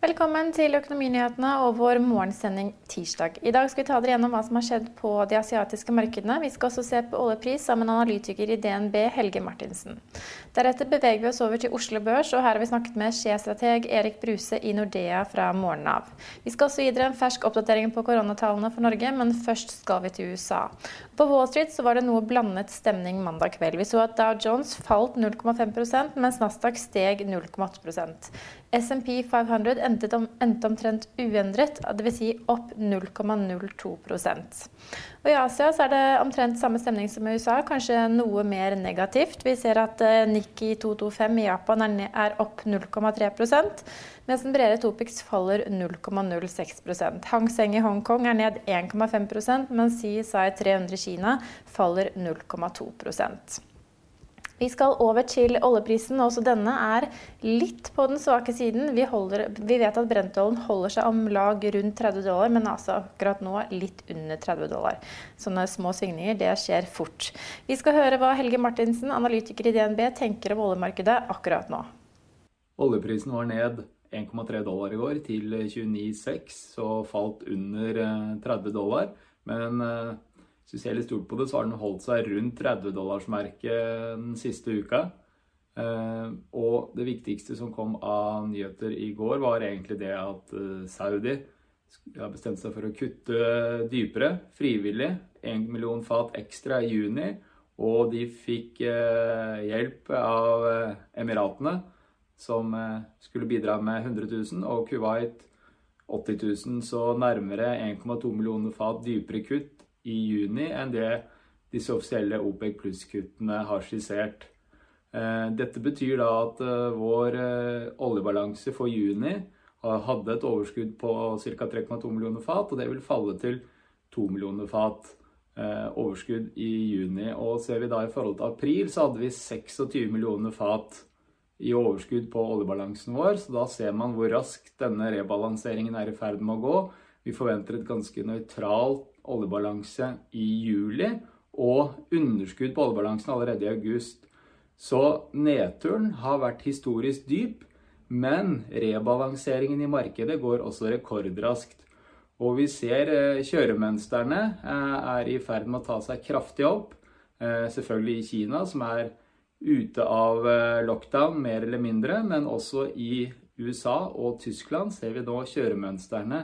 Velkommen til Økonominyhetene og vår morgensending tirsdag. I dag skal vi ta dere gjennom hva som har skjedd på de asiatiske markedene. Vi skal også se på oljepris sammen med analytiker i DNB, Helge Martinsen. Deretter beveger vi oss over til Oslo Børs, og her har vi snakket med sjefstrateg Erik Bruse i Nordea fra morgenen av. Vi skal også gi dere en fersk oppdatering på koronatallene for Norge, men først skal vi til USA. På Wall Street så var det noe blandet stemning mandag kveld. Vi så at Dow Jones falt 0,5% mens Nasdaq steg 0,8 SMP 500 endte, om, endte omtrent uendret, dvs. Si opp 0,02 Og I Asia er det omtrent samme stemning som i USA, kanskje noe mer negativt. Vi ser at eh, Nikki 225 i Japan er, er opp 0,3 mens den bredere Topix faller 0,06 Hang Seng i Hongkong er ned 1,5% mens CSI 300 i Kina faller 0,2 vi skal over til oljeprisen, og også denne er litt på den svake siden. Vi, holder, vi vet at brentoljen holder seg om lag rundt 30 dollar, men altså akkurat nå litt under 30 dollar. Sånne små svingninger, det skjer fort. Vi skal høre hva Helge Martinsen, analytiker i DNB, tenker om oljemarkedet akkurat nå. Oljeprisen var ned 1,3 dollar i går til 29,6, så falt under 30 eh, dollar. Men eh, hvis vi ser litt stort på det, så har den holdt seg rundt 30-dollarsmerket den siste uka. Eh, og det viktigste som kom av nyheter i går, var egentlig det at eh, Saudi har bestemt seg for å kutte dypere, frivillig. 1 million fat ekstra i juni. Og de fikk eh, hjelp av Emiratene, som skulle bidra med 100 000, og Kuwait 80 000, så nærmere 1,2 millioner fat dypere kutt i juni enn det disse offisielle OPEC pluss-kuttene har skissert. Eh, dette betyr da at eh, vår eh, oljebalanse for juni hadde et overskudd på ca. 3,2 millioner fat, og det vil falle til 2 millioner fat overskudd i juni. Og ser vi da i forhold til april, så hadde vi 26 millioner fat i overskudd på oljebalansen vår, så da ser man hvor raskt denne rebalanseringen er i ferd med å gå. Vi forventer et ganske nøytralt oljebalanse i juli og underskudd på oljebalansen allerede i august. Så nedturen har vært historisk dyp, men rebalanseringen i markedet går også rekordraskt. Og vi ser eh, kjøremønstrene eh, er i ferd med å ta seg kraftig opp. Eh, selvfølgelig i Kina, som er ute av lockdown mer eller mindre, men også i USA og Tyskland ser vi nå kjøremønstrene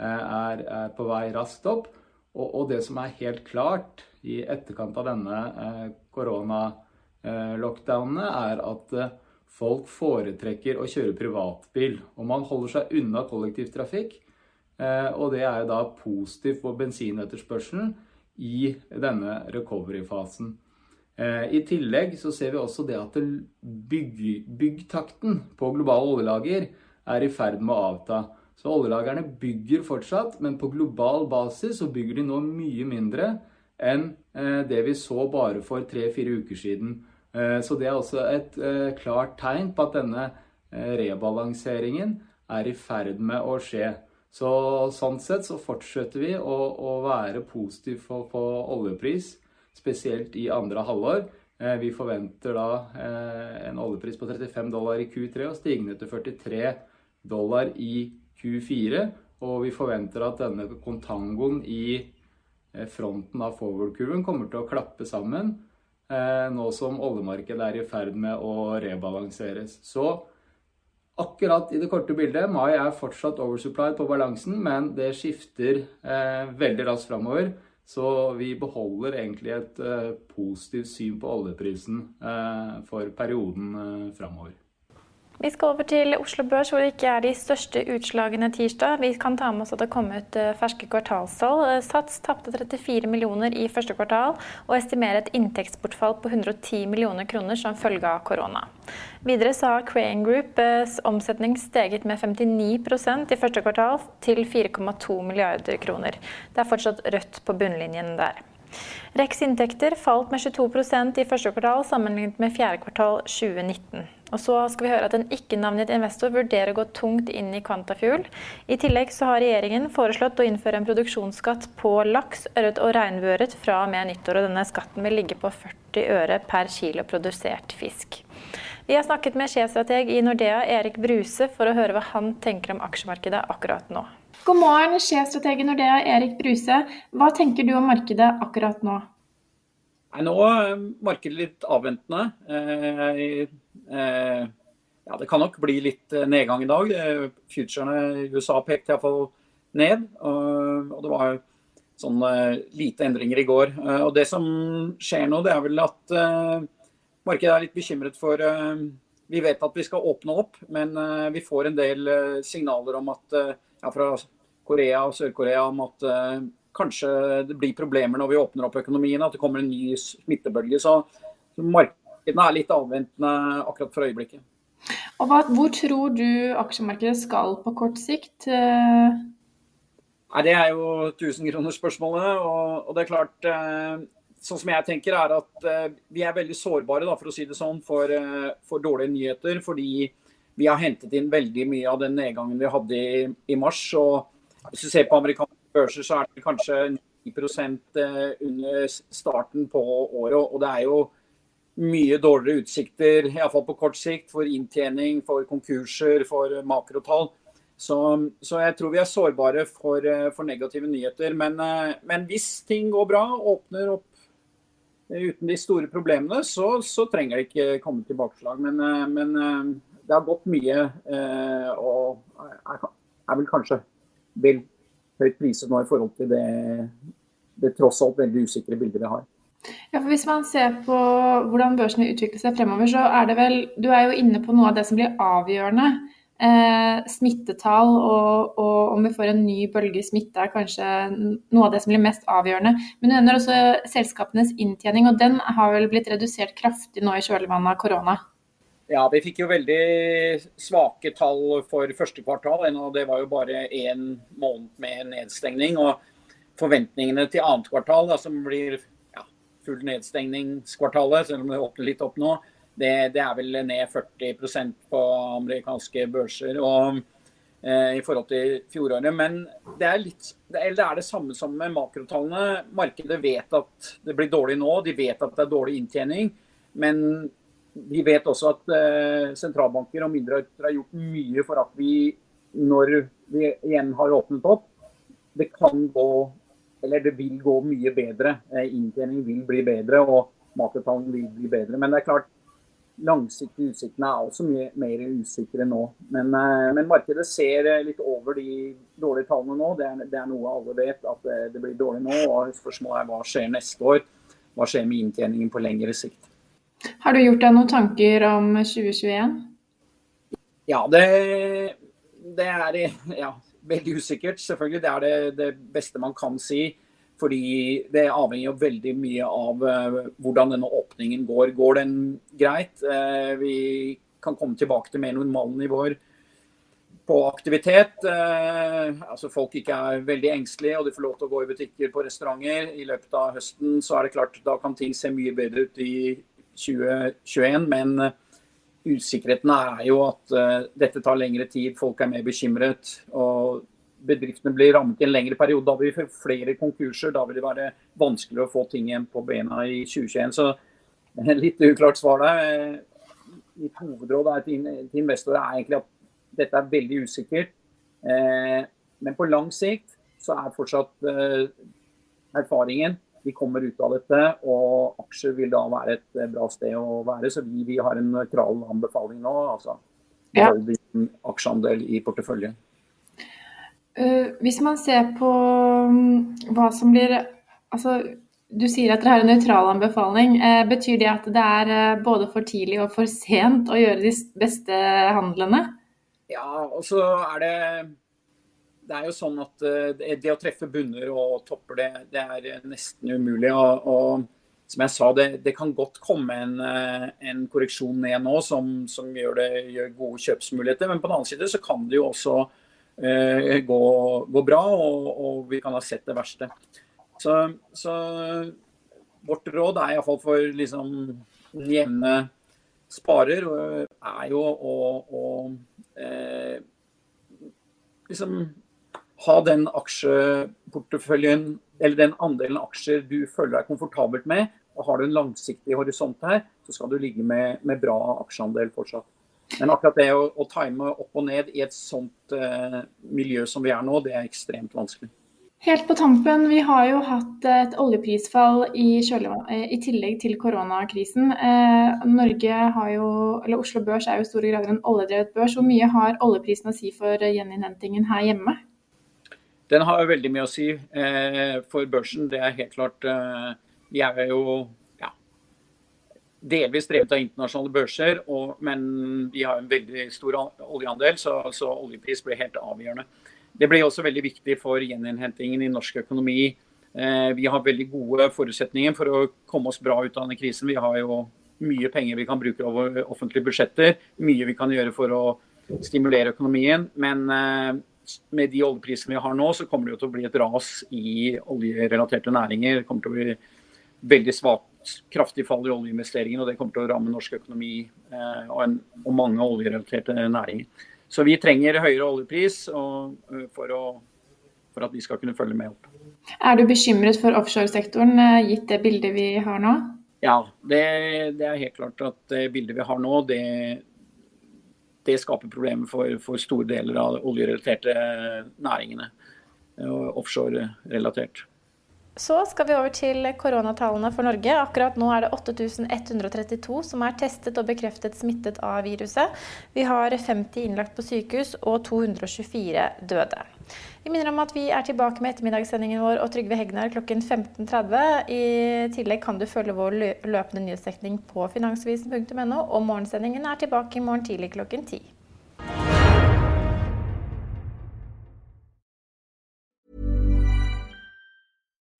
er, på vei raskt opp. Og, og, det som er helt klart i etterkant av denne eh, koronalockdownene, er at eh, folk foretrekker å kjøre privatbil. Og man holder seg unna kollektivtrafikk. Eh, og det er da positivt for bensinetterspørselen i denne recovery-fasen. Eh, I tillegg så ser vi også det at bygg, byggtakten på globale oljelager er i ferd med å avta. Så oljelagerne bygger fortsatt, men på global basis så bygger de nå mye mindre enn eh, det vi så bare for tre-fire uker siden. Eh, så det er også et eh, klart tegn på at denne rebalanseringen er i ferd med å skje. Så sånn sett så fortsetter vi å, å være positive på, på, oljepris, spesielt i andre halvår. Vi forventer da en oljepris på 35 dollar i Q3 og stigende til 43 dollar i Q4. Q4. Og vi forventer at denne kontangoen i eh, fronten av forward-kurven kommer til å klappe sammen eh, nå som oljemarkedet er i ferd med å rebalanseres. Så akkurat i det korte bildet, mai er fortsatt oversupplied på balansen, men det skifter eh, veldig raskt framover. Så vi beholder egentlig et positivt syn på oljeprisen for perioden framover. Vi skal over til Oslo Børs, hvor det ikke er de største utslagene tirsdag. Vi kan ta med oss at det kom ut eh, ferske kvartalstall. Eh, Sats tapte 34 millioner i første kvartal, og estimerer et inntektsbortfall på 110 millioner kroner som følge av korona. Videre så har Crane Groups omsetning steget med 59% i første kvartal til 4,2 milliarder kroner. Det er fortsatt rødt på bunnlinjen der. Rex inntekter falt med 22% i første kvartal sammenlignet med fjerde kvartal 2019. Og så skal vi høre at en ikke-navngitt investor vurderer å gå tungt inn i Quantafuel. I tillegg så har regjeringen foreslått å innføre en produksjonsskatt på laks, ørret og regnbueørret fra og med nyttår. Og denne skatten vil ligge på 40 øre per kilo produsert fisk. Vi har snakket med sjefstrateg i Nordea, Erik Bruse, for å høre hva han tenker om aksjemarkedet akkurat nå. God morgen, sjefstrateg i Nordea, Erik Bruse. Hva tenker du om markedet akkurat nå? Nei, nå er markedet litt avventende. Eh, eh, ja, det kan nok bli litt eh, nedgang i dag. Futurene i USA pekte iallfall ned. Og, det var sånn lite endringer i går. Og det som skjer nå, det er vel at markedet er litt bekymret for Vi vet at vi skal åpne opp, men vi får en del signaler om at ja, fra Korea og Sør-Korea om at kanskje det blir problemer når vi åpner opp økonomien, at det kommer en ny smittebølge. Så, så markedene er litt avventende akkurat for øyeblikket. Og hva, Hvor tror du aksjemarkedet skal på kort sikt? Eh, Nei, Det er jo tusenkronersspørsmålet. Og, og det er klart eh, Sånn som jeg tenker er at Vi er veldig sårbare da, for å si det sånn, for, for dårlige nyheter. Fordi vi har hentet inn veldig mye av den nedgangen vi hadde i, i mars. og Hvis du ser på amerikanske børser så er det kanskje 9 eh, under starten på året. Og det er jo mye dårligere utsikter, iallfall på kort sikt, for inntjening, for konkurser, for makrotall. Så, så jeg tror vi er sårbare for, eh, for negative nyheter. Men, eh, men, hvis ting går bra, åpner opp uten de store problemene, så, så trenger det ikke komme tilbakeslag. Men, men det har gått mye, og er, er vel kanskje vel høyt priset nå i forhold til det, det tross alt veldig usikre bildet vi har. Ja, for Hvis man ser på hvordan børsen vil utvikle seg fremover, så er det vel Du er jo inne på noe av det som blir avgjørende. Eh, smittetall og, og, om vi får en ny bølge smitte er kanskje noe av det som blir mest avgjørende. Men du nevner også selskapenes inntjening, og den har vel blitt redusert kraftig nå i kjølvannet av korona? Ja, vi fikk jo veldig svake tall for første kvartal. Det var jo bare én måned med nedstengning. og Forventningene til annet kvartal, da, som blir ja, full nedstengningskvartalet, selv om det åpner litt opp nå, det, det er vel ned 40% på amerikanske børser og, eh, i forhold til fjoråret. Men det er, litt, det er det samme som med makrotallene. Markedet vet at det blir dårlig nå, de vet at det er dårlig inntjening. Men vi vet også at eh, sentralbanker og myndigheter har gjort mye for at vi, når vi igjen har åpnet opp, det kan gå eller det vil gå mye bedre. Eh, inntjening vil bli bedre og makrotallene vil bli bedre. Men det er klart, langsiktige utsiktene er også mye mer usikre nå. Men, eh, men, markedet ser litt over de dårlige tallene nå. Det er, det er noe alle vet, at det, det blir dårlig nå. og Spørsmålet er hva skjer neste år. Hva skjer med inntjeningen på lengre sikt. Har du gjort deg noen tanker om 2021? Ja, det, det er ja, veldig usikkert. Selvfølgelig. Det er det, det, beste man kan si. Fordi det avhenger jo veldig mye av uh, hvordan denne åpningen går. Går den greit? Uh, vi kan komme tilbake til mer normale nivåer på aktivitet. Uh, altså Folk ikke er veldig engstelige og de får lov til å gå i butikker på restauranter. I løpet av høsten så er det klart da kan ting se mye bedre ut i 2021. Men eh, usikkerheten er jo at uh, dette tar lengre tid, folk er mer bekymret. og Bedriftene blir rammet i en lengre periode. Da vil vi få flere konkurser. Da vil det være vanskeligere å få ting igjen på bena i 2021. Så litt uklart svar der. Mitt hovedråd til, investorer er egentlig at dette er veldig usikkert. Eh, men på lang sikt så er fortsatt eh, erfaringen vi kommer ut av dette, og aksjer vil da være et eh, bra sted å være. Så vi, vi har en nøytral anbefaling nå. altså Behold ja. din aksjeandel i porteføljen. Uh, hvis man ser på um, hva som blir Altså, du sier at dere har en nøytral anbefaling. Uh, betyr det at det er uh, både for tidlig og for sent å gjøre de beste handlene? Ja, og så er det Det er jo sånn at eh, det å treffe bunner og topper, det, det er nesten umulig. Og, og som jeg sa, det, det, kan godt komme en, en korreksjon ned nå som, som gjør, det, gjør gode kjøpsmuligheter. Men på den annen side så kan det jo også uh, gå, gå, bra, og, og vi kan ha sett det verste. Så, så vårt råd er iallfall for liksom den jevne sparer, er jo å, å eh, liksom ha den aksjeporteføljen eller den andelen aksjer du føler deg komfortabelt med. og Har du en langsiktig horisont her, så skal du ligge med, med bra aksjeandel fortsatt. Men akkurat det å, å time opp og ned i et sånt eh, miljø som vi er nå, det er ekstremt vanskelig. Helt på tampen, vi har jo hatt et oljeprisfall i, i tillegg til koronakrisen. Eh, Norge har jo, eller Oslo Børs er jo i store grader en oljedrevet børs. Hvor mye har oljeprisen å si for gjeninnhentingen her hjemme? Den har veldig mye å si eh, for børsen. Det er helt klart. Eh, vi er jo ja, delvis drevet av internasjonale børser, og, men vi har en veldig stor oljeandel, så, så oljepris blir helt avgjørende. Det blir også veldig viktig for gjeninnhentingen i norsk økonomi. Eh, vi har veldig gode forutsetninger for å komme oss bra ut av denne krisen. Vi har jo mye penger vi kan bruke over offentlige budsjetter. Mye vi kan gjøre for å stimulere økonomien. Men eh, med de oljeprisene vi har nå, så kommer det jo til å bli et ras i oljerelaterte næringer. Det kommer til å bli veldig svakt, kraftig fall i oljeinvesteringene, og det kommer til å ramme norsk økonomi eh, og, en, og mange oljerelaterte næringer. Så vi trenger høyere oljepris og, eh, for, å, for, at vi skal kunne følge med opp. Er du bekymret for offshoresektoren, eh, gitt det bildet vi har nå? Ja, det, det er helt klart at det bildet vi har nå, det, det skaper problemer for, for, store deler av oljerelaterte næringene. Offshore-relatert. Så skal vi over til koronatallene for Norge. Akkurat nå er det 8132 som er testet og bekreftet smittet av viruset. Vi har 50 innlagt på sykehus og 224 døde. Vi minner om at vi er tilbake med ettermiddagssendingen vår og Trygve Hegnar klokken 15.30. I tillegg kan du følge vår løpende nyhetsdekning på finansvisen.no, og morgensendingen er tilbake i morgen tidlig klokken 10.